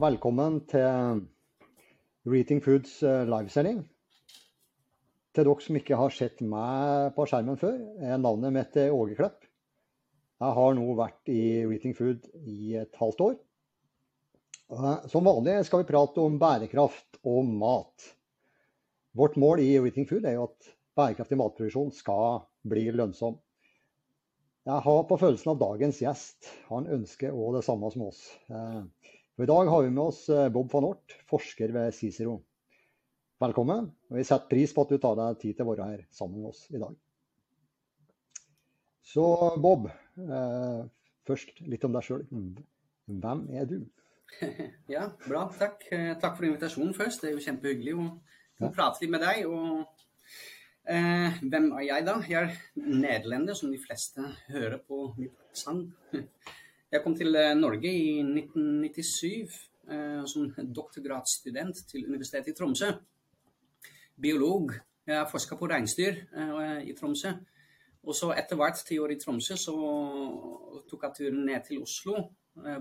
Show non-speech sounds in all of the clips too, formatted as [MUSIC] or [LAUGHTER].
velkommen til Reating Foods eh, livesending. Til dere som ikke har sett meg på skjermen før, er navnet mitt Åge Klepp. Jeg har nå vært i Reating Food i et halvt år. Som vanlig skal vi prate om bærekraft og mat. Vårt mål i Reating Food er jo at bærekraftig matproduksjon skal bli lønnsom. Jeg har på følelsen av dagens gjest han ønsker òg det samme som oss. Eh, for I dag har vi med oss eh, Bob van Ort, forsker ved Cicero. Velkommen. og Vi setter pris på at du tar deg tid til å være her sammen med oss i dag. Så Bob, eh, først litt om deg sjøl. Hvem er du? [LAUGHS] Ja, bra. Takk. Takk for invitasjonen først. Det er jo kjempehyggelig å ja. prate litt med deg. og Eh, hvem er jeg, da? Jeg er nederlender, som de fleste hører på mitt sang. [LAUGHS] Jeg kom til eh, Norge i 1997 eh, som doktorgradsstudent til Universitetet i Tromsø. Biolog. Jeg forska på reinsdyr eh, i Tromsø. Og så etter hvert ti år i Tromsø så tok jeg turen ned til Oslo,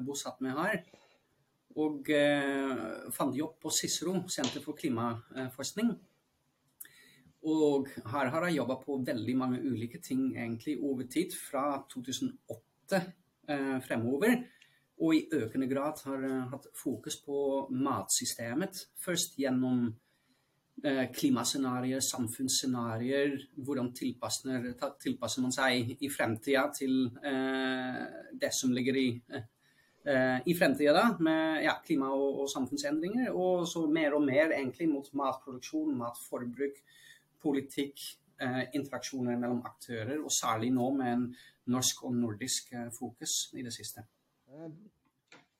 bosatt meg her. Og fant jobb på Cicero, Senter for klimaforskning. Og her har jeg jobba på veldig mange ulike ting egentlig over tid, fra 2008 eh, fremover. Og i økende grad har jeg hatt fokus på matsystemet. Først gjennom eh, klimascenarioer, samfunnsscenarioer. Hvordan tilpasser, tilpasser, man seg i fremtida til eh, det som ligger i eh, i fremtida, da, med ja, klima- og, og, samfunnsendringer. Og så mer og mer egentlig mot matproduksjon, matforbruk, politikk, eh, interaksjoner mellom aktører, og særlig nå med en norsk og nordisk eh, fokus i det siste.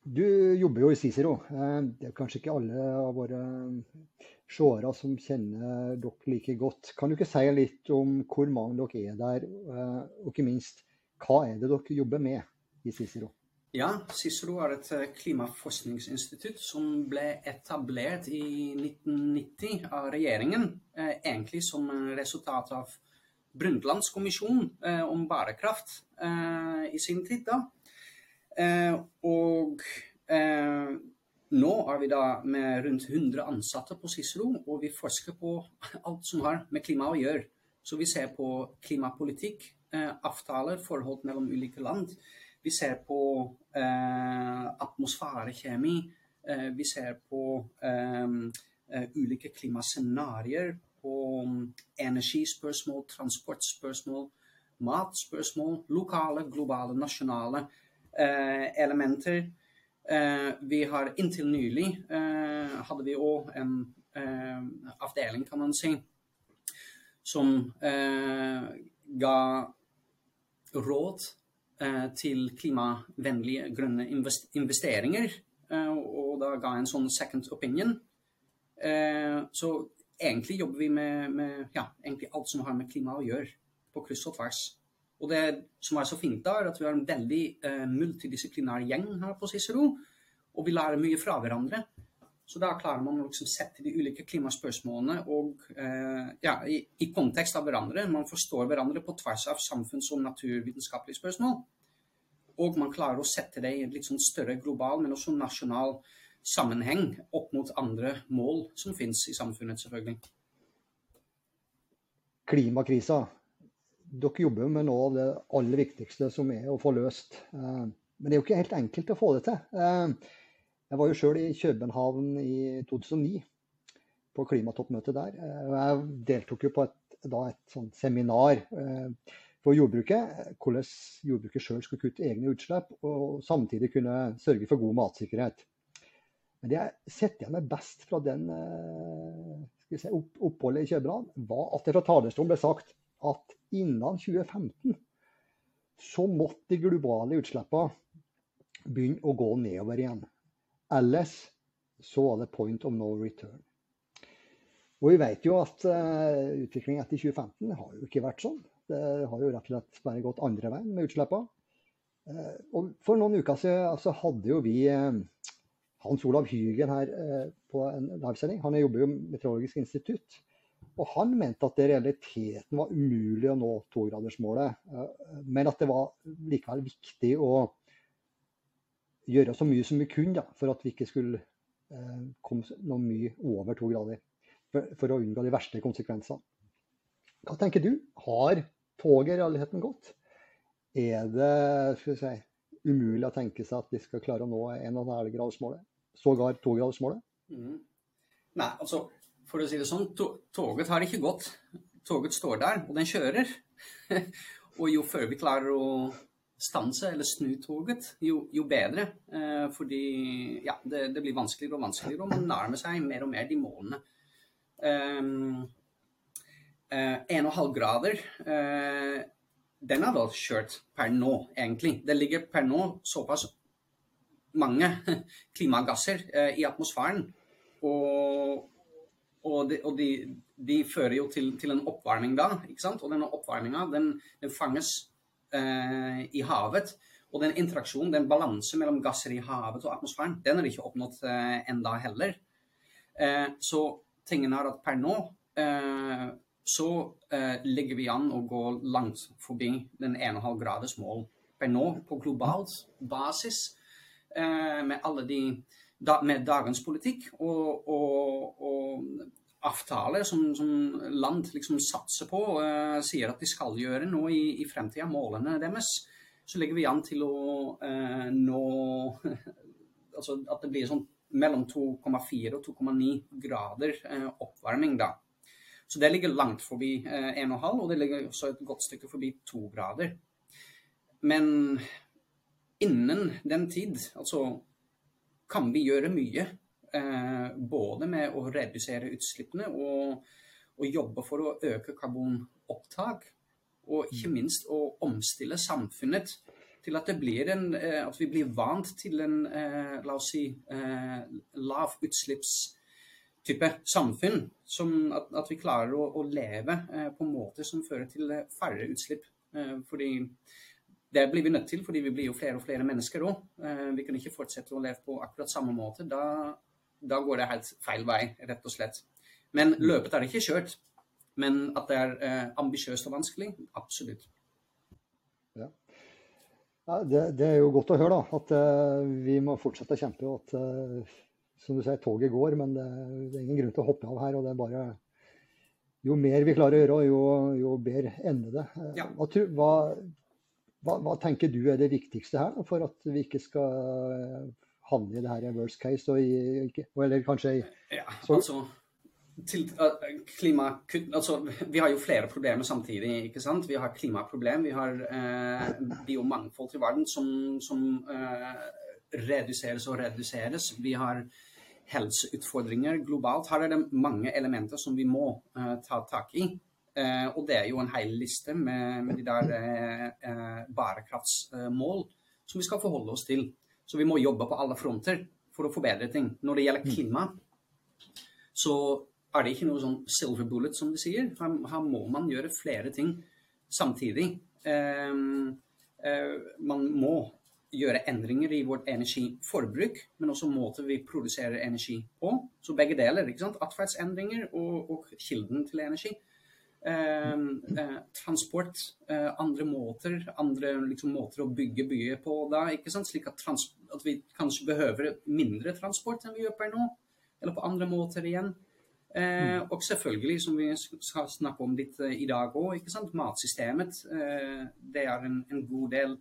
Du jobber jo i Cicero. Eh, det er kanskje ikke alle av våre seere som kjenner dere like godt. Kan du ikke si litt om hvor mange dere er der, og ikke minst hva er det dere jobber med i Cicero? Ja, Cicero er et eh, klimaforskningsinstitutt som ble etablert i 1990 av regjeringen, eh, egentlig som resultat av Brundtlandskommisjonen eh, om bærekraft i sin tid. da. Og nå er vi da med rundt 100 ansatte på Cicero, og vi forsker på alt som har med klima å gjøre. Så vi ser på klimapolitikk, avtaler, forhold mellom ulike land. Vi ser på eh, atmosfærekjemi. Eh, vi ser på eh, ulike klimascenarioer. På energispørsmål, transportspørsmål, matspørsmål. Lokale, globale, nasjonale eh, elementer. Eh, vi har inntil nylig eh, hadde vi òg en avdeling, kan man si, som ga råd Eh, til klimavennlige grønne investeringer. Eh, og da ga en sånn second opinion. Eh, så egentlig jobber vi med, med ja, alt som har med klima å gjøre, på kryss og tvers. Og det som er så fint, da, er at vi har en veldig multidisiplinær gjeng her på Cicero. Og vi lærer mye fra hverandre. Så da klarer man å liksom sette de ulike klimaspørsmålene og, eh, ja, i, i, kontekst av hverandre. Man forstår hverandre på tvers av samfunns- og naturvitenskapelige spørsmål. Og man klarer å sette det i en litt sånn større global, men også nasjonal sammenheng opp mot andre mål som finnes i samfunnet, selvfølgelig. Klimakrisa. Dere jobber med noe av det aller viktigste som er å få løst. Eh, men det er jo ikke helt enkelt å få det til. Eh, jeg var jo sjøl i København i 2009, på klimatoppmøtet der. Eh, jeg deltok jo på et, et seminar for jordbruket. Hvordan jordbruket sjøl skulle kutte egne utslipp, og samtidig kunne sørge for god matsikkerhet. Men det jeg setter igjen med best fra den eh, opp oppholdet i København, var at det fra talerstolen ble sagt at innen 2015 så måtte de globale utslippene begynne å gå nedover igjen. Ellers så var det point of no return. Og vi vet jo at uh, utviklingen etter 2015 har jo ikke vært sånn. Det har jo rett og slett bare gått andre veien med utslippene. Uh, og for noen uker siden altså, hadde jo vi uh, Hans Olav Hygen her eh, på en livesending. Han jobber jo i Meteorologisk institutt. Og han mente at det i realiteten var umulig å nå togradersmålet, men at det var likevel viktig å gjøre så mye som vi kunne da, for at vi ikke skulle eh, komme noe mye over to grader. For, for, å unngå de verste konsekvensene. Hva tenker du? Har toget i realiteten gått? Er det si, umulig å tenke seg at vi skal klare å nå 1,5-gradersmålet? Sågar togradersmålet? Mm. Nei, altså for å si det sånn, toget har ikke gått. Toget står der, og den kjører. [LAUGHS] og jo før vi klarer å stanse eller snu toget, jo, jo bedre. Eh, fordi ja, det, det, blir vanskeligere og vanskeligere, og man nærmer seg mer og mer de målene. Um, eh, 1,5 eh, grader eh, den er da kjørt per nå, egentlig. Det ligger per nå såpass mange [LAUGHS] klimagasser eh, i atmosfæren. Og, og, de, og de, de, fører jo til, til, en oppvarming da. ikke sant? Og denne oppvarminga den, den, fanges eh, i havet. Og den interaksjonen, den balansen mellom gasser i havet og atmosfæren, den er ikke oppnådd eh, enda heller. Eh, så tingen er at per nå eh, så eh, ligger vi an å gå langt forbi den 1,5 graders mål per nå på global basis. Eh, med alle de med dagens politikk og, og, og avtaler som, som, land liksom satser på, uh, sier at de skal gjøre nå i, i fremtida, målene deres, så legger vi an til å uh, nå [LAUGHS] Altså at det blir sånn mellom 2,4 og 2,9 grader uh, oppvarming, da. Så det ligger langt forbi 1,5, og det ligger også et godt stykke forbi 2 grader. Men innen den tid, altså kan vi gjøre mye. Eh, både med å redusere utslippene og, og, jobbe for å øke karbonopptak. Og ikke mm. minst å omstille samfunnet til at, en, eh, at vi blir vant til en eh, la oss si, lavutslippstype samfunn. Som at, at, vi klarer å, å leve på en måte som fører til færre utslipp. Fordi det blir vi nødt til, fordi vi blir jo flere og flere mennesker òg. Eh, vi kan ikke fortsette å leve på akkurat samme måte. Da, da, går det helt feil vei, rett og slett. Men mm. løpet er ikke kjørt. Men at det er eh, ambisiøst og vanskelig, absolutt. Ja. ja det, det, er jo godt å høre, da. At uh, vi må fortsette å kjempe. og at uh, som du sier, toget går, men det, det, er ingen grunn til å hoppe av her. og det er bare Jo mer vi klarer å gjøre, jo, jo bedre ender det. Ja. Hva, hva, hva, tenker du er det viktigste her, da, for at vi ikke skal eh, havne i det her i worst case? Og i, eller kanskje ja, altså, til, uh, klimakutt, altså, Vi har jo flere problemer samtidig. ikke sant? Vi har klimaproblem, vi har uh, biomangfold i verden som, som uh, reduseres og reduseres. Vi har helseutfordringer globalt. Her er det mange elementer som vi må ta tak i. Eh, og det er jo en hel liste med, med de der eh, eh, bærekraftsmål som vi skal forholde oss til. Så vi må jobbe på alle fronter for å forbedre ting. Når det gjelder mm. klima, så er det ikke noe sånn silver bullet, som de sier. Her, her må man gjøre flere ting samtidig. Eh, eh, man må gjøre endringer i vårt energiforbruk, men også måten vi produserer energi på. Så begge deler. ikke sant? Atferdsendringer og, og kilden til energi. Ehm, eh, transport, eh, andre måter, andre liksom, måter å bygge byer på da. ikke sant? Slik at, at, vi kanskje behøver mindre transport enn vi gjør per nå. Eller på andre måter igjen. Eh, mm. og selvfølgelig, som vi skal snakke om litt i dag òg, matsystemet. Eh, det er en, en, god del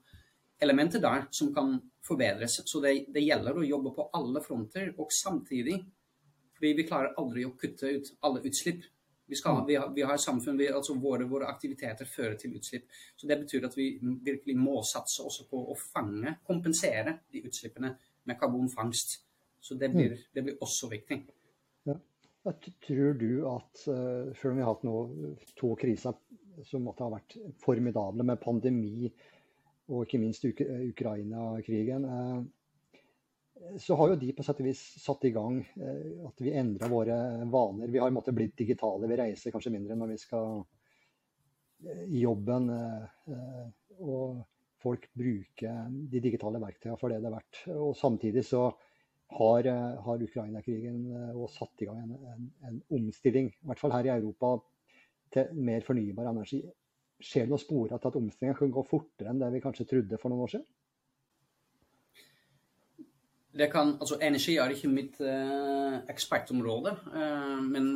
elementer der som kan forbedres. Så det, det gjelder å jobbe på alle fronter, og samtidig fordi vi klarer aldri å kutte ut alle utslipp. Vi, skal, vi, har, vi har samfunn, vi, altså våre, våre, aktiviteter fører til utslipp. Så Det betyr at vi virkelig må satse også på å fange, kompensere de utslippene med karbonfangst. Så det blir, mm. det blir også viktig. Ja. Tror du at, uh, selv om vi har hatt nå to kriser som måtte ha vært formidable, med pandemi og ikke minst Ukraina-krigen uh, så har jo de på sett og vis satt i gang eh, at vi endra våre vaner. Vi har i en måte blitt digitale. Vi reiser kanskje mindre når vi skal eh, i jobben. Eh, og folk bruker de digitale verktøyene for det det er verdt. Og samtidig så har, har Ukraina-krigen satt i gang en, en, en, omstilling, i hvert fall her i Europa, til mer fornybar energi. Skjer det noen spor til at omstillingen kan gå fortere enn det vi kanskje trodde for noen år siden? Det kan, altså Energi er ikke mitt eh, ekspertområde, eh, men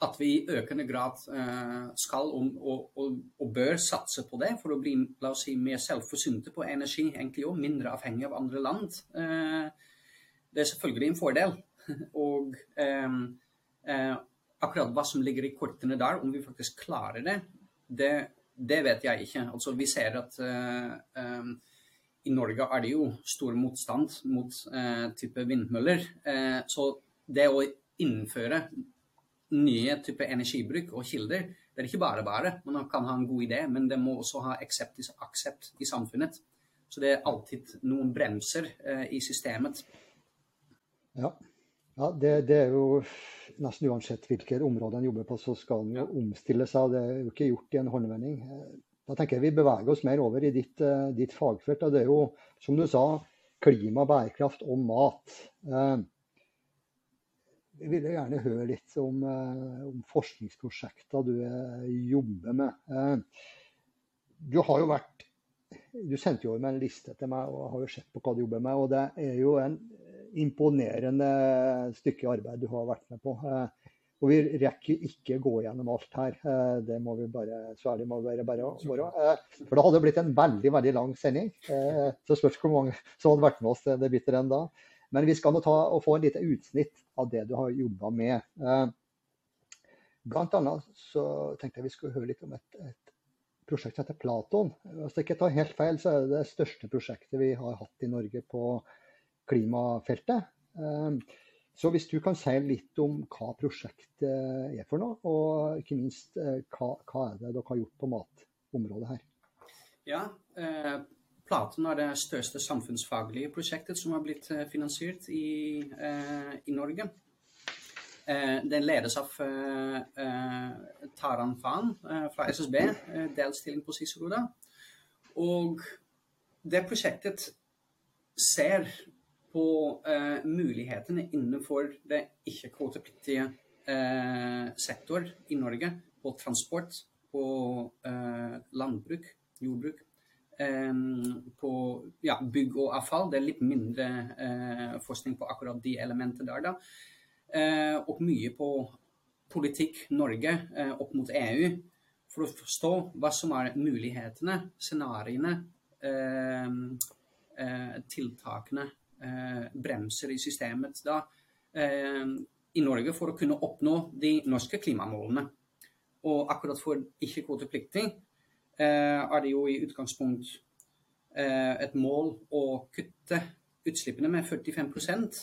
at vi i økende grad eh, skal og, og, og, bør satse på det for å bli la oss si, mer selvforsynte på energi, egentlig og mindre avhengig av andre land. det er selvfølgelig en fordel. [LAUGHS] og um, akkurat hva som ligger i kortene der, om vi faktisk klarer det, det, det vet jeg ikke. Altså, vi ser at i Norge er det jo stor motstand mot eh, type vindmøller. Eh, så det å innføre nye type energibruk og kilder, det er ikke bare bare. Man kan ha en god idé, men det må også ha aksept i, aksept i samfunnet. Så det er alltid noen bremser eh, i systemet. Ja, ja det, det, er jo nesten uansett hvilket område en jobber på, så skal en jo omstille seg. Det er jo ikke gjort i en håndvending. Da tenker jeg vi beveger oss mer over i ditt, uh, ditt fagfelt. og Det er jo, som du sa, klima, bærekraft og mat. Vi jeg vil gjerne høre litt om, uh, om forskningsprosjekter du jobber med. du har jo vært Du sendte jo med en liste til meg og har jo sett på hva du jobber med. og Det er jo en imponerende stykke arbeid du har vært med på. Og vi rekker ikke gå gjennom alt her. Eh, det må vi bare, så ærlig må vi bare være. Eh, for det hadde blitt en veldig veldig lang sending. Eh, så spørs hvor mange som hadde vært med oss det bitter enn da. Men vi skal nå ta og få en lite utsnitt av det du har jobba med. Blant annet så tenkte jeg vi skulle høre litt om et, et prosjekt som heter Platon. Hvis jeg ikke tar helt feil, så er det det største prosjektet vi har hatt i Norge på klimafeltet. Så hvis du kan si litt om hva prosjektet er for noe, og ikke minst eh, hva, hva er det dere har gjort på matområdet her? Ja, eh, Platen er det største samfunnsfaglige prosjektet som har blitt eh, finansiert i, eh, i Norge. Eh, den ledes av eh, Taran Fan fra SSB, delstilling på Cicero. Og det prosjektet ser på eh, mulighetene innenfor det ikke-kvotepliktige eh, sektor i Norge. På transport, på eh, landbruk, jordbruk. Eh, på ja, bygg og avfall. Det er litt mindre eh, forskning på akkurat de elementene der. da. Eh, og mye på politikk Norge opp mot EU. For å forstå hva som er mulighetene, scenarioene, tiltakene bremser i systemet da, eh, i Norge for å kunne oppnå de norske klimamålene. Og akkurat for ikke-kvotepliktig eh, er det jo i utgangspunkt et mål å kutte utslippene med 45%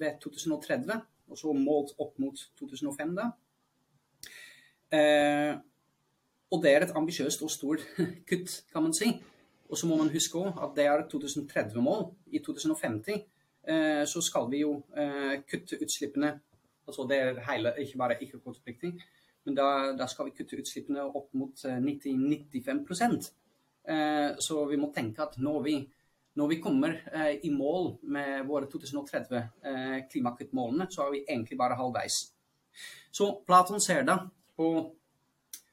ved 2030, og så målt opp mot 2005. da. Og det er et ambisiøst og stort [LAUGHS] kutt, kan man si. Og så må man huske også at det er 2030-mål. I 2050 eh, så skal vi jo eh, kutte utslippene altså Det er hele, ikke bare ikke-kvotepliktig, men da, da, skal vi kutte utslippene opp mot 90-95 eh, eh, Så vi må tenke at når vi, når vi kommer eh, i mål med våre 2030-klimakuttmålene, så er vi egentlig bare halvveis. Så Platon ser da på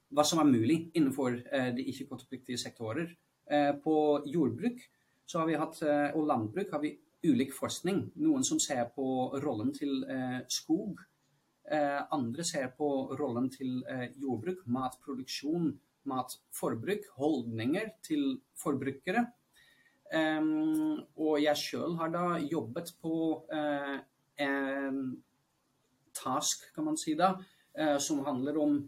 hva som er mulig innenfor de ikke-kvotepliktige sektorer. Eh, på jordbruk hatt, eh, og landbruk har vi ulik forskning. Noen som ser på rollen til eh, skog. Andre ser på rollen til jordbruk, matproduksjon, matforbruk, holdninger til forbrukere. Og jeg sjøl har da jobbet på en task, kan man si da, som handler om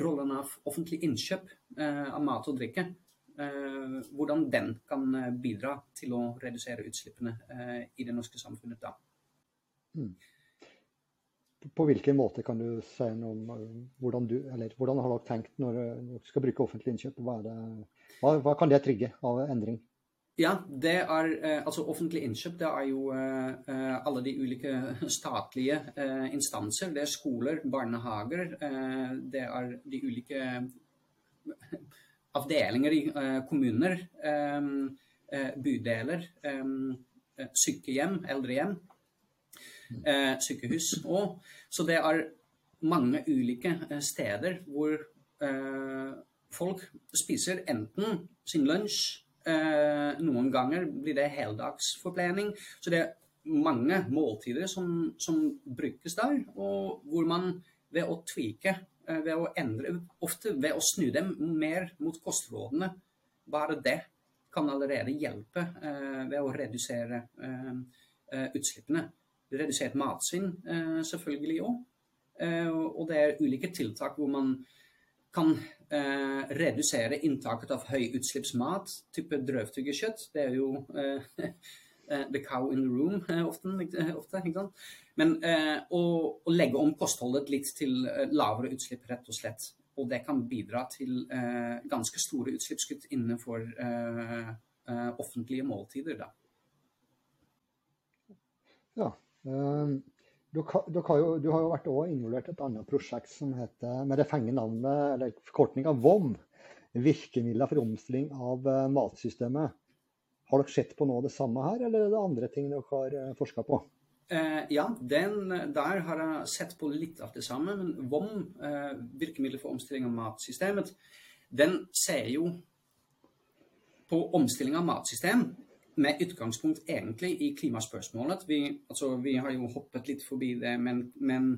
rollen av offentlig innkjøp av mat og drikke. Eh, hvordan den kan eh, bidra til å redusere utslippene eh, i det norske samfunnet da. Mm. På hvilken måte kan du si noe om hvordan du, eller hvordan har dere tenkt når du skal bruke offentlig innkjøp? Hva, det, hva, hva kan det trigge av endring? Ja, det er altså offentlig innkjøp. Det er jo alle de ulike [LAUGHS] statlige instanser. Det er skoler, barnehager. det er de ulike avdelinger i uh, kommuner, um, uh, bydeler, um, sykehjem, eldrehjem, sykehus òg. Så det er mange ulike steder hvor folk spiser enten sin lunsj Eh, noen ganger blir det heldagsforplening. Så det er mange måltider som, som brukes der, og hvor man ved å eh, ved å endre, ofte ved å snu dem mer mot kostrådene, bare det kan allerede hjelpe eh, ved å redusere eh, eh utslippene. Redusert matsvinn eh, selvfølgelig òg. og det er ulike tiltak hvor man kan eh, redusere inntaket av høyutslippsmat, type drøvtyggekjøtt. Det er jo eh, eh [LAUGHS] the cow in the room eh, ofte. ofte ikke sant? Men eh, å, å, legge om kostholdet litt til eh, lavere utslipp, rett og slett. Og det kan bidra til ganske store utslippskutt innenfor offentlige måltider. Da. Ja. Du, du, har jo, du, har jo, vært involvert i et annet prosjekt som heter, med det fengende navnet, eller forkortninga VOM. Virkemidler for omstilling av matsystemet. Har dere sett på noe av det samme her, eller er det andre ting dere har uh, forska på? Eh, ja, den, der har jeg sett på litt av det samme. Men VOM, eh, virkemidler for omstilling av matsystemet, den ser jo på omstilling av matsystem med utgangspunkt egentlig i klimaspørsmålet. Vi, altså, vi har jo hoppet litt forbi det, men, men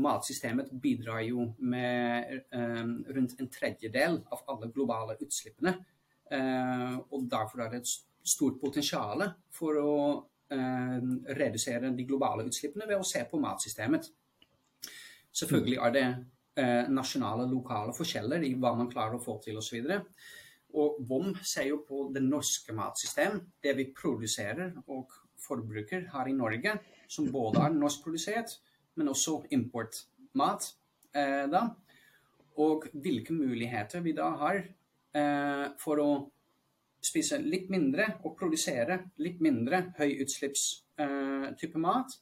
matsystemet bidrar jo med eh, rundt en tredjedel av alle globale utslippene. Uh, og derfor er det et stort potensial for å eh, redusere de globale utslippene ved å se på matsystemet. Selvfølgelig er det eh, nasjonale, lokale forskjeller i hva man klarer å få til osv. Og VOM ser jo på det norske matsystem, det vi produserer og forbruker her i Norge, som både er norskprodusert, men også importmat. Eh. Og hvilke muligheter vi da har eh, for å spise litt mindre og produsere litt mindre høyutslippstype eh, mat.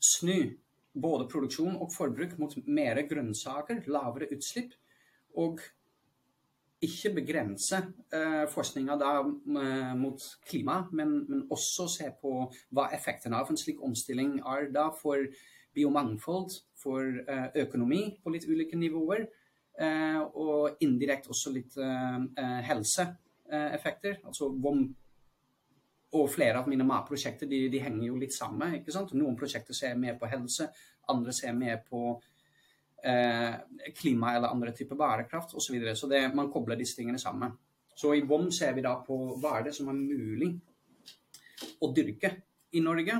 Snu både produksjon og forbruk mot mer grønnsaker, lavere utslipp. Og ikke begrense eh, forskninga da mot klima, men, men, også se på hva effekten av en slik omstilling er da for biomangfold, for eh, økonomi på litt ulike nivåer, eh, og indirekte også litt eh, eh, helseeffekter. altså vom og flere av mine matprosjekter de, de, henger jo litt sammen. ikke sant? Noen prosjekter ser mer på helse, andre ser mer på Eh, klima eller andre typer bærekraft osv. Så, videre. så det, man kobler disse tingene sammen. Så i VOM ser vi da på hva er det som er mulig å dyrke i Norge,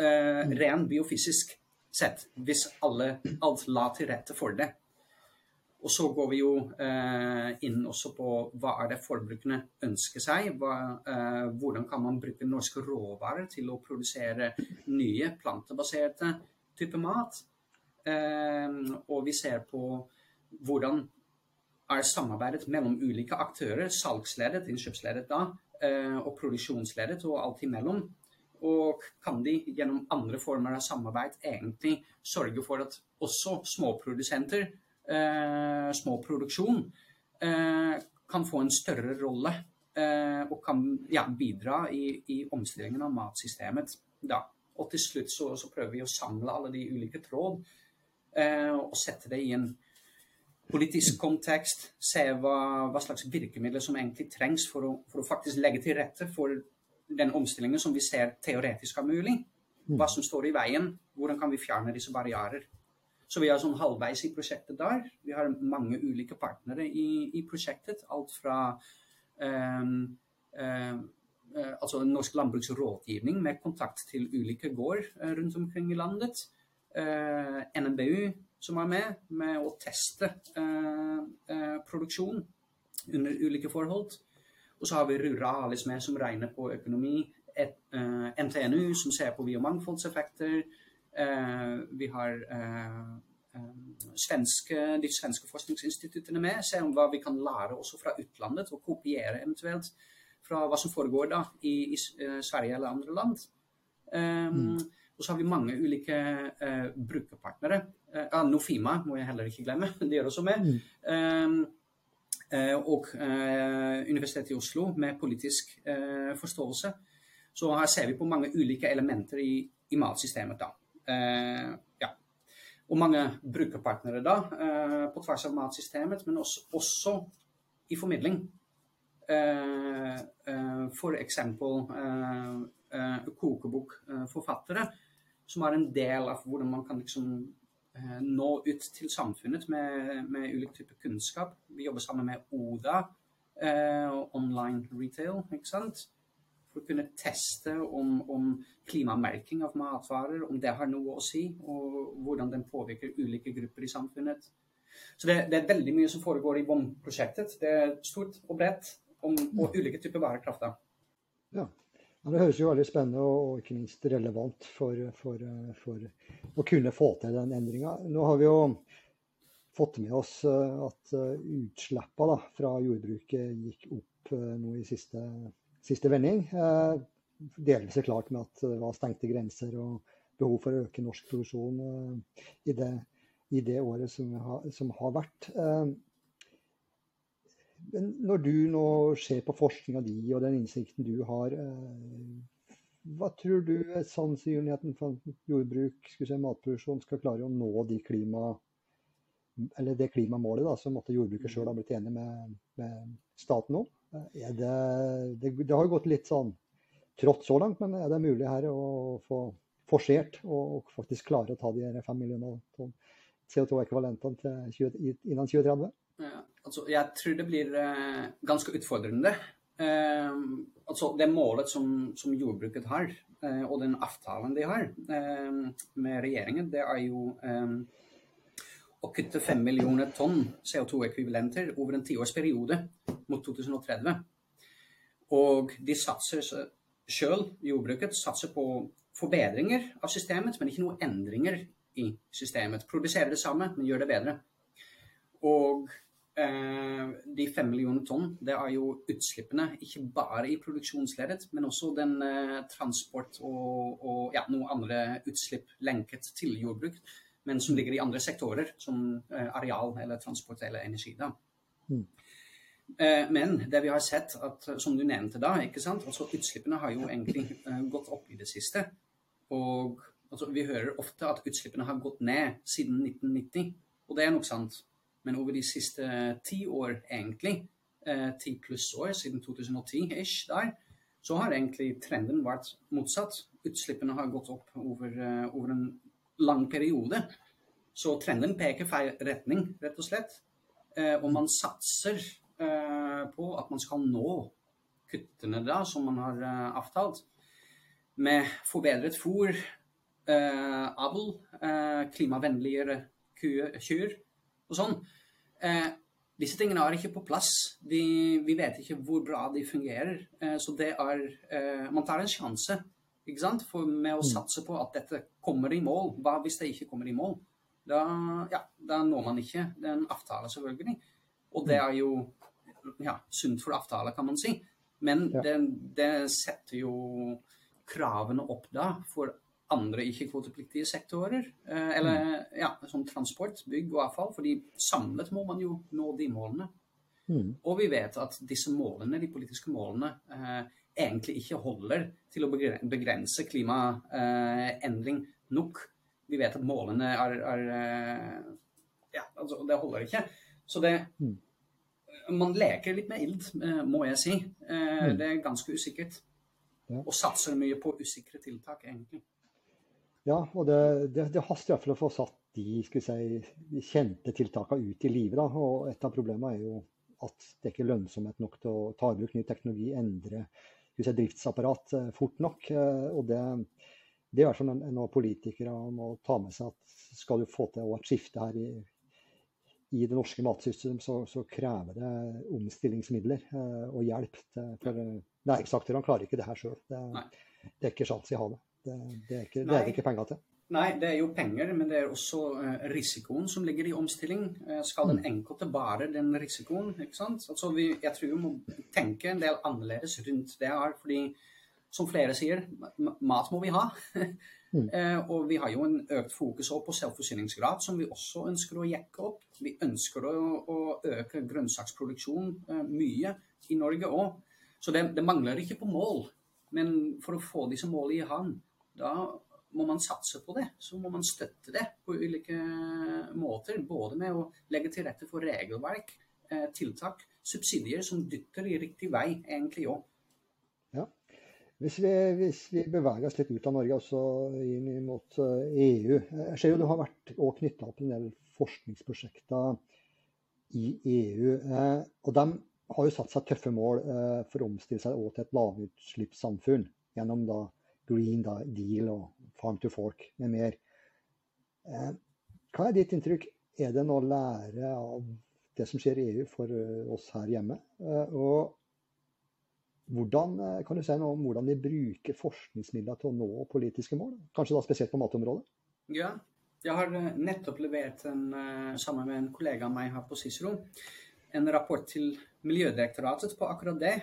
eh, mm. ren biofysisk sett, hvis alle, alt la til rette for det. Og så går vi jo eh, inn også på hva er det forbrukerne ønsker seg. Hva, eh, hvordan kan man bruke norske råvarer til å produsere nye plantebaserte typer mat. Eh, og vi ser på hvordan er samarbeidet mellom ulike aktører, salgsledet, innkjøpsledet da, eh, og produksjonsledet og alt imellom. Og kan de gjennom andre former av samarbeid egentlig sørge for at også småprodusenter, eh, småproduksjon, eh, kan få en større rolle og kan ja, bidra i, i, omstillingen av matsystemet. Da. Og til slutt så, så prøver vi å samle alle de ulike tråd Eh, og sette det i en politisk kontekst. Se hva, hva slags virkemidler som egentlig trengs for å, for å, faktisk legge til rette for den omstillingen som vi ser teoretisk er mulig. Hva som står i veien, hvordan kan vi fjerne disse barrierer. Så vi er sånn halvveis i prosjektet der. Vi har mange ulike partnere i, i prosjektet. Alt fra um, uh, altså Norsk landbruksrådgivning med kontakt til ulike gård uh, rundt omkring i landet Uh, NMBU som er med, med å teste uh, uh, produksjon under ulike forhold. Og så har vi Ruralis med, som regner på økonomi. Et, eh, NTNU, som ser på biomangfoldseffekter. Eh, vi har svenske, de svenske forskningsinstituttene med. Se om hva vi kan lære også fra utlandet, og kopiere eventuelt fra hva som foregår da i, i Sverige eller andre land. Um, mm. Og så har vi mange ulike uh, brukerpartnere. Uh, Nofima må jeg heller ikke glemme, [LAUGHS] de er også med. Mm. Eh, og uh, Universitetet i Oslo med politisk eh, forståelse. Så her ser vi på mange ulike elementer i, i matsystemet. da. Eh, ja. Og mange brukerpartnere da, på tvers av matsystemet, men også, også i formidling. uh, f.eks. Uh, kokebokforfattere, som er en del av hvordan man kan liksom nå ut til samfunnet med, med ulik type kunnskap. Vi jobber sammen med ODA, online retail, ikke sant? For å kunne teste om, om, klimamerking av matvarer, om det har noe å si, og hvordan den påvirker ulike grupper i samfunnet. Så det, det er veldig mye som foregår i BOM-prosjektet. Det er stort og bredt, om, og ulike typer varekraft. Ja. ja. Det høres jo veldig spennende og, ikke minst relevant for, for, for å kunne få til den endringa. Nå har vi jo fått med oss eh, at eh, utslippene fra jordbruket gikk opp eh, nå i siste, siste vending. Delvis er klart med at det var stengte grenser og behov for å øke norsk produksjon i det, i det året som har, som har vært. Men når du nå ser på forskninga di og den innsikten du har, hva tror du er sannsynligheten for at jordbruk, si, matproduksjon, skal klare å nå de klima det klimamålet da, som jordbruket sjøl har blitt enig med, med staten om. Det, det, det, har gått litt sånn trått så langt, men er det mulig her å få forsert og, faktisk klare å ta de fem millioner tonn CO2-ekvivalentene innen 2030? Ja, altså, jeg tror det blir eh, ganske utfordrende. Eh, altså, det målet som, som jordbruket har, eh, og den avtalen de har med regjeringen, det er jo eh, å kutte 5 millioner tonn CO2-ekvivalenter over en tiårsperiode mot 2030. Og de satser sjøl, jordbruket, satser på forbedringer av systemet, men ikke noen endringer i systemet. Produserer det samme, men gjør det bedre. Og eh, de 5 millioner tonn, det er jo utslippene ikke bare i produksjonsleddet, men også den eh, transport og, og ja, noen andre utslipp lenket til jordbruk men som ligger i andre sektorer, som eh, areal eller transport eller energi. da. Mm. Eh, men det vi har sett, at, som du nevnte da, ikke sant? Altså, utslippene har jo egentlig uh, gått opp i det siste. Og altså, vi hører ofte at utslippene har gått ned siden 1990, og det er nok sant. Men over de siste ti år, egentlig, ti uh, pluss år, siden 2010-ish der, så har egentlig trenden vært motsatt. Utslippene har gått opp over, uh, over en lang periode. Så trenden peker feil retning, rett og slett. Eh, og man satser eh, på at man skal nå kuttene da, som man har eh, avtalt. Med forbedret fôr, eh, avl, eh, klimavennligere kyr og sånn. Eh, disse tingene er ikke på plass. Vi, vi, vet ikke hvor bra de fungerer. så det er Man tar en sjanse ikke sant? For med å mm. satse på at dette kommer i mål. Hva hvis det ikke kommer i mål? Da, ja, da når man ikke den avtalen, selvfølgelig. Og det er jo ja, sunt for avtalen, kan man si. Men ja. det, det, setter jo kravene opp da for andre ikke-kvotepliktige sektorer. Eh, eller mm. ja, som transport, bygg og avfall. fordi samlet må man jo nå de målene. Mm. Og vi vet at disse målene, de politiske målene, eh, egentlig ikke holder til å begrense klimaendring nok. Vi vet at målene er, er eh, Ja, altså, det holder ikke. Så det mm. Man leker litt med ild, eh, må jeg si. Eh, mm. Det er ganske usikkert. Og satser mye på usikre tiltak, egentlig. Ja, og det, det, det haster iallfall å få satt de, si, de kjente tiltakene ut i livet. Og et av problemene er jo at det ikke er lønnsomhet nok til å ta i bruk ny teknologi, endre si, driftsapparat eh, fort nok. Eh, og det, det er i hvert fall noe politikere må ta med seg at skal du få til et skifte her i, i det norske matsystemet, så, så, krever det omstillingsmidler eh, og hjelp. Til, for næringsaktørene klarer ikke det her sjøl. Det, det, er ikke sjans i havet. Det, det, er ikke, det er ikke penger til. Nei, det er jo penger, men det er også uh, risikoen som ligger i omstilling. Uh, skal den mm. enkelte bære den risikoen? ikke sant? Altså, vi, jeg tror vi må tenke en del annerledes rundt det her. fordi som flere sier, mat må vi ha. [LAUGHS] mm. uh, og vi har jo en økt fokus på selvforsyningsgrad, som vi også ønsker å jekke opp. Vi ønsker å, å øke grønnsaksproduksjon mye i Norge òg. Så det, det, mangler ikke på mål. Men for å få disse målene i havn, da må man satse på det. Så må man støtte det på ulike måter. Både med å legge til rette for regelverk, eh, tiltak, subsidier som dytter i riktig vei, egentlig òg. Ja. Hvis vi, hvis vi, beveger oss litt ut av Norge, også inn mot EU. Jeg ser jo du har vært knytta opp en del forskningsprosjekter i EU. Og de har jo satt seg tøffe mål for å omstille seg til et lavutslippssamfunn gjennom da Green Deal og Farm to Fork med mer. Hva er ditt inntrykk? Er det noe å lære av det som skjer i EU for oss her hjemme? Og hvordan, kan du si noe om hvordan vi bruker forskningsmidler til å nå politiske mål? Kanskje da spesielt på matområdet? Ja, jeg har nettopp levert en, sammen med en kollega av meg her på Cicero en rapport til Miljødirektoratet på akkurat det.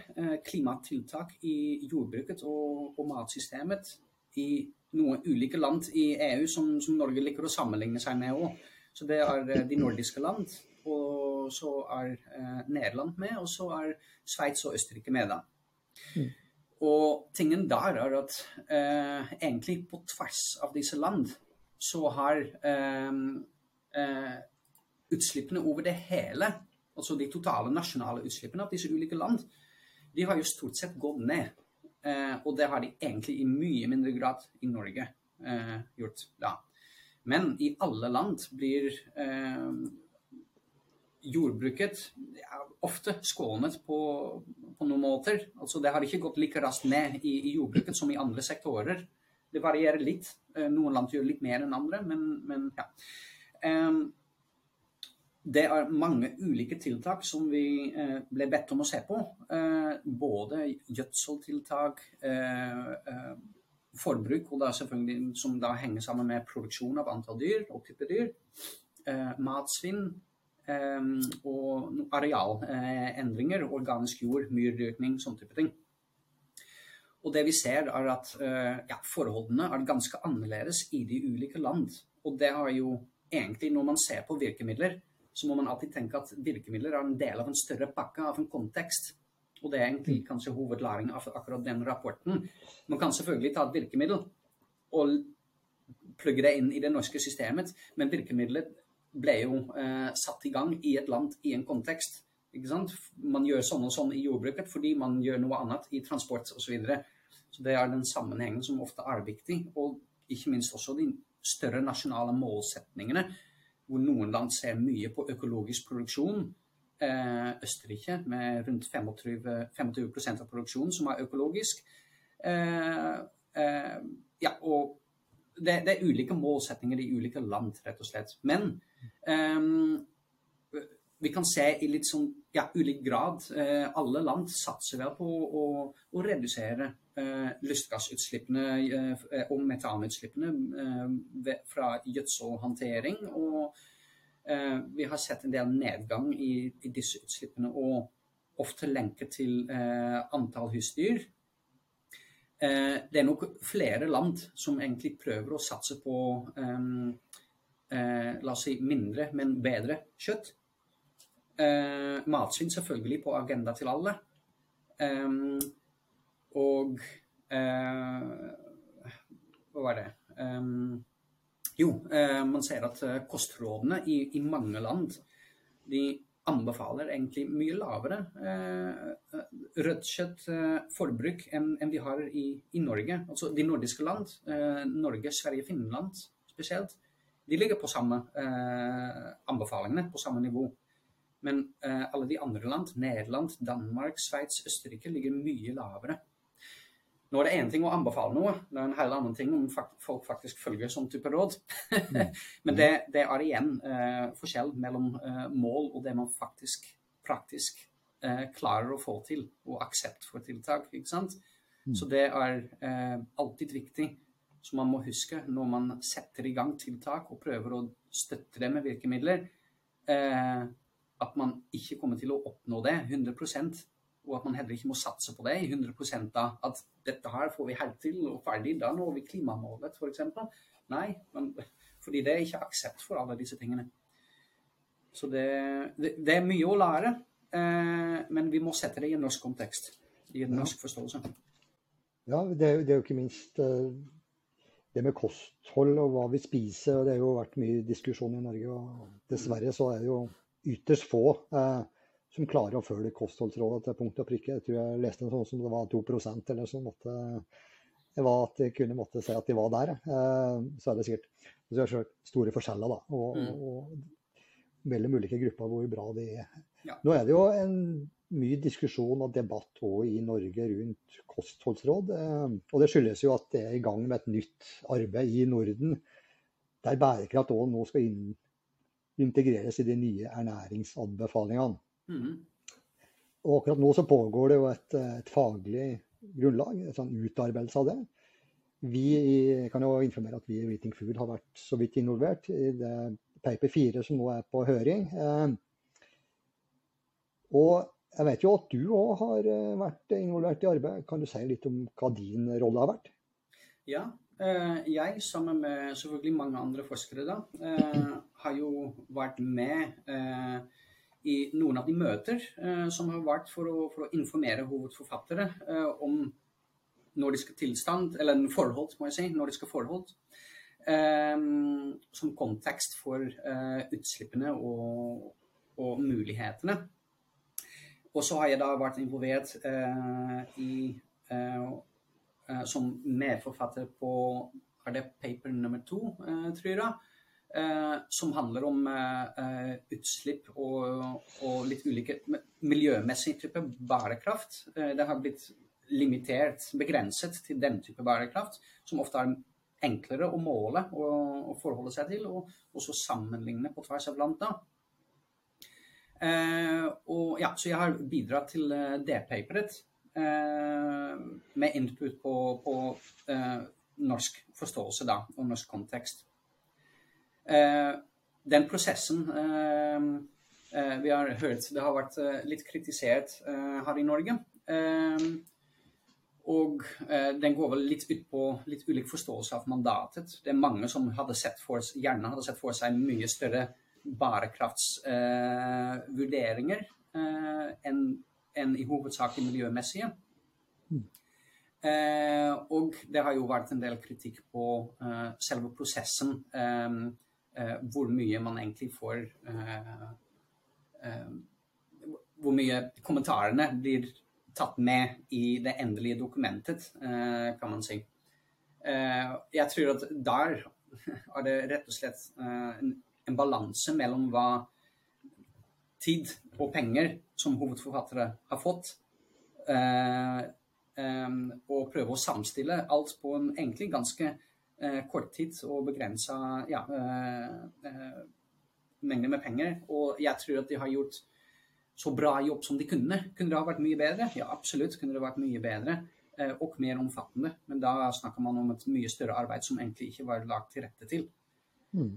Klimatiltak i jordbruket og, og matsystemet i noen ulike land i EU som, som Norge liker å sammenligne seg med òg. Så det er de nordiske land, og så er eh, Nederland med, og så er Sveits og Østerrike med. da. Mm. Og tingen der er at eh, egentlig på tvers av disse land så har eh, eh, utslippene over det hele, altså de totale nasjonale utslippene av disse ulike land, de har jo stort sett gått ned. Eh, og det har de egentlig i mye mindre grad i Norge eh, gjort da. Men i alle land blir jordbruket er ofte skånet på, på, noen måter. Altså, det har ikke gått like raskt ned i, i, jordbruket som i andre sektorer. Det varierer litt. Noen land gjør litt mer enn andre, men, men ja. Um, det er mange ulike tiltak som vi uh, ble bedt om å se på. Uh, både gjødseltiltak, uh, forbruk, og da selvfølgelig, som da henger sammen med produksjon av antall dyr og type dyr. matsvinn, og arealendringer, organisk jord, myrdyrkning, sånne type ting. Og det vi ser, er at eh, ja, forholdene er ganske annerledes i de ulike land. Og det har jo egentlig, når man ser på virkemidler, så må man alltid tenke at virkemidler er en del av en større pakke, av en kontekst. Og det er egentlig mm. kanskje hovedlæringen av akkurat den rapporten. Man kan selvfølgelig ta et virkemiddel og plugge det inn i det norske systemet, men virkemidlet ble jo eh, satt i gang i et land i en kontekst. Ikke sant? Man gjør sånn og sånn i jordbruket fordi man gjør noe annet i transport osv. Så, videre. så det er den sammenhengen som ofte er viktig. Og ikke minst også de større nasjonale målsetningene, hvor noen land ser mye på økologisk produksjon. Eh, Østerrike med rundt 25, 25 av produksjonen som er økologisk. Eh, eh, ja, og det, det, er ulike målsetninger i ulike land, rett og slett. Men um, vi kan se i litt sånn ja, ulik grad uh, Alle land satser vel på å, å redusere lystgassutslippene uh, og metanutslippene fra gjødselhåndtering. Og vi har sett en del nedgang i, disse utslippene, og ofte lenket til antall husdyr. Eh, det er nok flere land som egentlig prøver å satse på la oss si mindre, men bedre kjøtt. Matsvinn selvfølgelig på agenda til alle. Um, og eh, Hva var det? Um, jo, man ser at kostrådene i, i mange land de anbefaler egentlig mye lavere eh, rødt kjøtt-forbruk eh, enn, enn vi har i, i, Norge. Altså de nordiske land, eh, Norge, Sverige, Finland spesielt, de ligger på samme eh, anbefalingene, på samme nivå. Men eh, alle de andre land, Nederland, Danmark, Sveits, Østerrike, ligger mye lavere. Nå er det én ting å anbefale noe, det er en helt annen ting om folk faktisk følger sånn type råd. Mm. [LAUGHS] Men det, det, er igjen eh, forskjell mellom eh, mål og det man faktisk praktisk eh, klarer å få til, og aksept for tiltak. ikke sant? Mm. Så det er eh, alltid viktig. Så man må huske når man setter i gang tiltak og prøver å støtte det med virkemidler, eh, at man ikke kommer til å oppnå det 100 og at man heller ikke må satse på det i 100 da, at dette her får vi helt til og ferdig, da når vi klimamålet f.eks. Nei, men, fordi det er ikke aksept for alle disse tingene. Så det, det, det er mye å lære, eh, men vi må sette det i en norsk kontekst, i en norsk forståelse. Ja, det er, det er jo ikke minst uh, det med kosthold og hva vi spiser. og Det har jo vært mye diskusjon i Norge. og Dessverre så er det jo ytterst få uh, som klarer å følge kostholdsrådet til punkt og prikke. Jeg tror jeg leste en sånn som det var 2% eller sånn. At det var at de kunne måtte si at de var der. Så er det sikkert så er det store forskjeller, da. Og, mm. og mellom ulike grupper hvor bra de er. Ja. Nå er det jo en mye diskusjon og debatt i Norge rundt kostholdsråd. Eh, og det skyldes jo at det er i gang med et nytt arbeid i Norden der bærekraft òg nå skal inn, integreres i de nye ernæringsanbefalingene. Mm. Og akkurat nå så pågår det jo et, et faglig grunnlag, en sånn utarbeidelse av det. Vi kan jo informere at vi i Reating Food har vært så vidt involvert i det paper 4 som nå er på høring. Eh, og jeg vet jo at du òg har eh, vært involvert i arbeid. Kan du si litt om hva din rolle har vært? Ja, eh, jeg sammen med selvfølgelig mange andre forskere da, har jo vært med i noen av de møter som har vært for å, for å informere hovedforfattere om nordiske tilstand, eller forhold, må jeg si, nordiske forhold. som kontekst for utslippene og, og mulighetene. Og så har jeg da vært involvert uh, i uh, eh, som medforfatter på er det paper nummer to, eh, tror jeg. Eh, som handler om eh, utslipp og, og, litt ulike miljømessig type bærekraft. det har blitt limitert, begrenset til den type bærekraft, som ofte er enklere å måle og, og forholde seg til, og også sammenligne på tvers av land. Eh, og ja, så jeg har bidratt til uh, det paperet uh, med input på, på norsk forståelse da, og norsk kontekst. Den prosessen vi har hørt det har vært litt kritisert her i Norge. Og eh, den går vel litt ut på litt ulik forståelse av mandatet. Det er mange som hadde sett for, gjerne hadde sett for seg mye større bærekraftsvurderinger eh, enn en i hovedsak de miljømessige. Mm. Eh, og det har jo vært en del kritikk på eh, selve prosessen. Eh, eh, hvor mye man egentlig får eh, Hvor mye kommentarene blir tatt med i det endelige dokumentet, kan man si. jeg tror at der er det rett og slett en balanse mellom hva tid og penger som hovedforfattere har fått, eh, eh, og prøve å samstille alt på en egentlig ganske eh, kort tid og begrensa ja, eh, eh, mengde med penger. Og jeg tror at de har gjort så bra jobb som de kunne. Kunne det ha vært mye bedre? Ja, absolutt kunne det vært mye bedre. Eh, og mer omfattende. Men da snakker man om et mye større arbeid som egentlig ikke var lagt til rette til. Mm.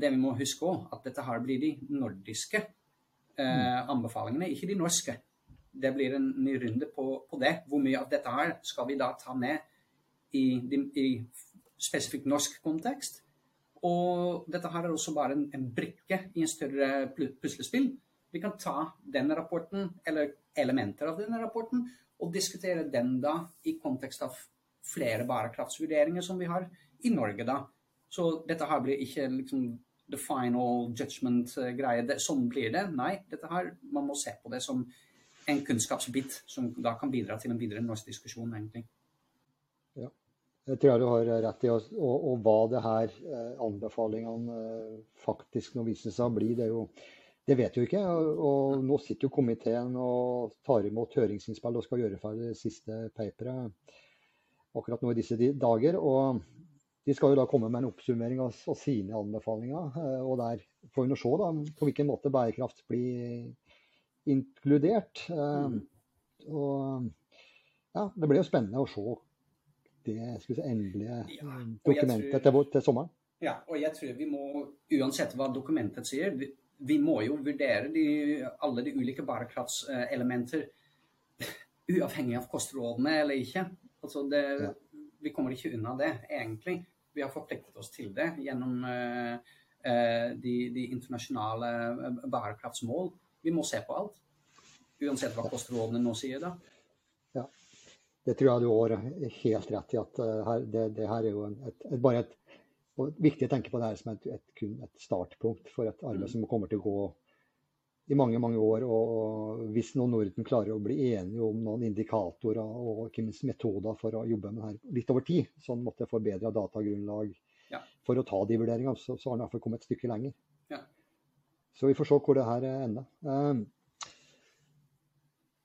Det vi må huske òg, at dette her blir de nordiske eh, mm. anbefalingene, ikke de norske. Det blir en ny runde på, på, det. Hvor mye av dette her skal vi da ta med i, i spesifikt norsk kontekst? Og dette her er også bare en, en brikke i en større puslespill. Vi kan ta den rapporten, eller elementer av denne rapporten, og diskutere den da i kontekst av flere bærekraftsvurderinger som vi har i Norge da. Så dette her blir ikke liksom the final judgment-greie. Sånn blir det. Nei, dette her, man må se på det som en kunnskapsbit som da kan bidra til en videre norsk diskusjon, egentlig. Jeg tror jeg du har rett i. Og, og, hva det her eh, anbefalingene eh, faktisk nå viser seg å bli, det jo det vet jo ikke. Og nå sitter jo komiteen og tar imot høringsinnspill og skal gjøre ferdig det siste paperet akkurat nå i disse dager. Og de skal jo da komme med en oppsummering av, av sine anbefalinger. Eh, og der får vi nå se da, på hvilken måte bærekraft blir inkludert. Mm. Og ja, det blir jo spennende å se det si, endelige ja, dokumentet tror, til, til, sommeren. Ja, og jeg tror vi må, uansett hva dokumentet sier, vi, vi må jo vurdere de, alle de ulike bærekraftselementer [LAUGHS] uavhengig av kostrådene eller ikke. Altså det, ja vi kommer ikke unna det, egentlig. Vi har forpliktet oss til det gjennom uh, de, de, internasjonale eh, bærekraftsmål. Vi må se på alt. Uansett hva kostrådene nå sier, da. Det tror jeg du har helt rett i. at her, det, det, her er jo et, et, bare et Viktig å tenke på det her som et, et, et startpunkt for et arbeid mm. som kommer til å gå i mange mange år. Og hvis nå Norden klarer å bli enige om noen indikatorer og ikke minst metoder for å jobbe med det her litt over tid, sånn måtte forbedre datagrunnlag Ja. for å ta de vurderingene, så, så har en i hvert fall kommet et stykke lenger. Ja. Så vi får se hvor det her ender. Um,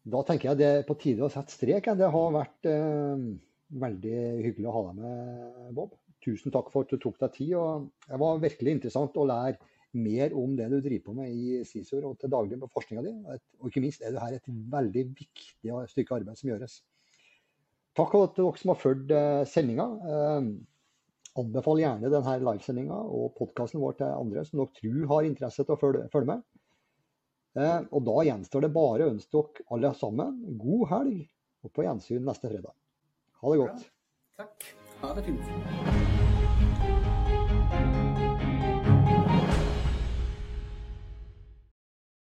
da tenker jeg det er på tide å sette strek. Det har vært eh, veldig hyggelig å ha deg med, Bob. Tusen takk for at du tok deg tid. og Det var virkelig interessant å lære mer om det du driver på med i CISOR og til daglig på forskninga di. Og ikke minst er det her et veldig viktig stykke arbeid som gjøres. Takk til dere som har fulgt sendinga. Eh, anbefal gjerne denne livesendinga og podkasten vår til andre som dere tror har interesse til å følge med. Eh, og da gjenstår det bare å ønske dere alle sammen god helg og på gjensyn neste fredag. Ha det godt. Takk. Ha det fint.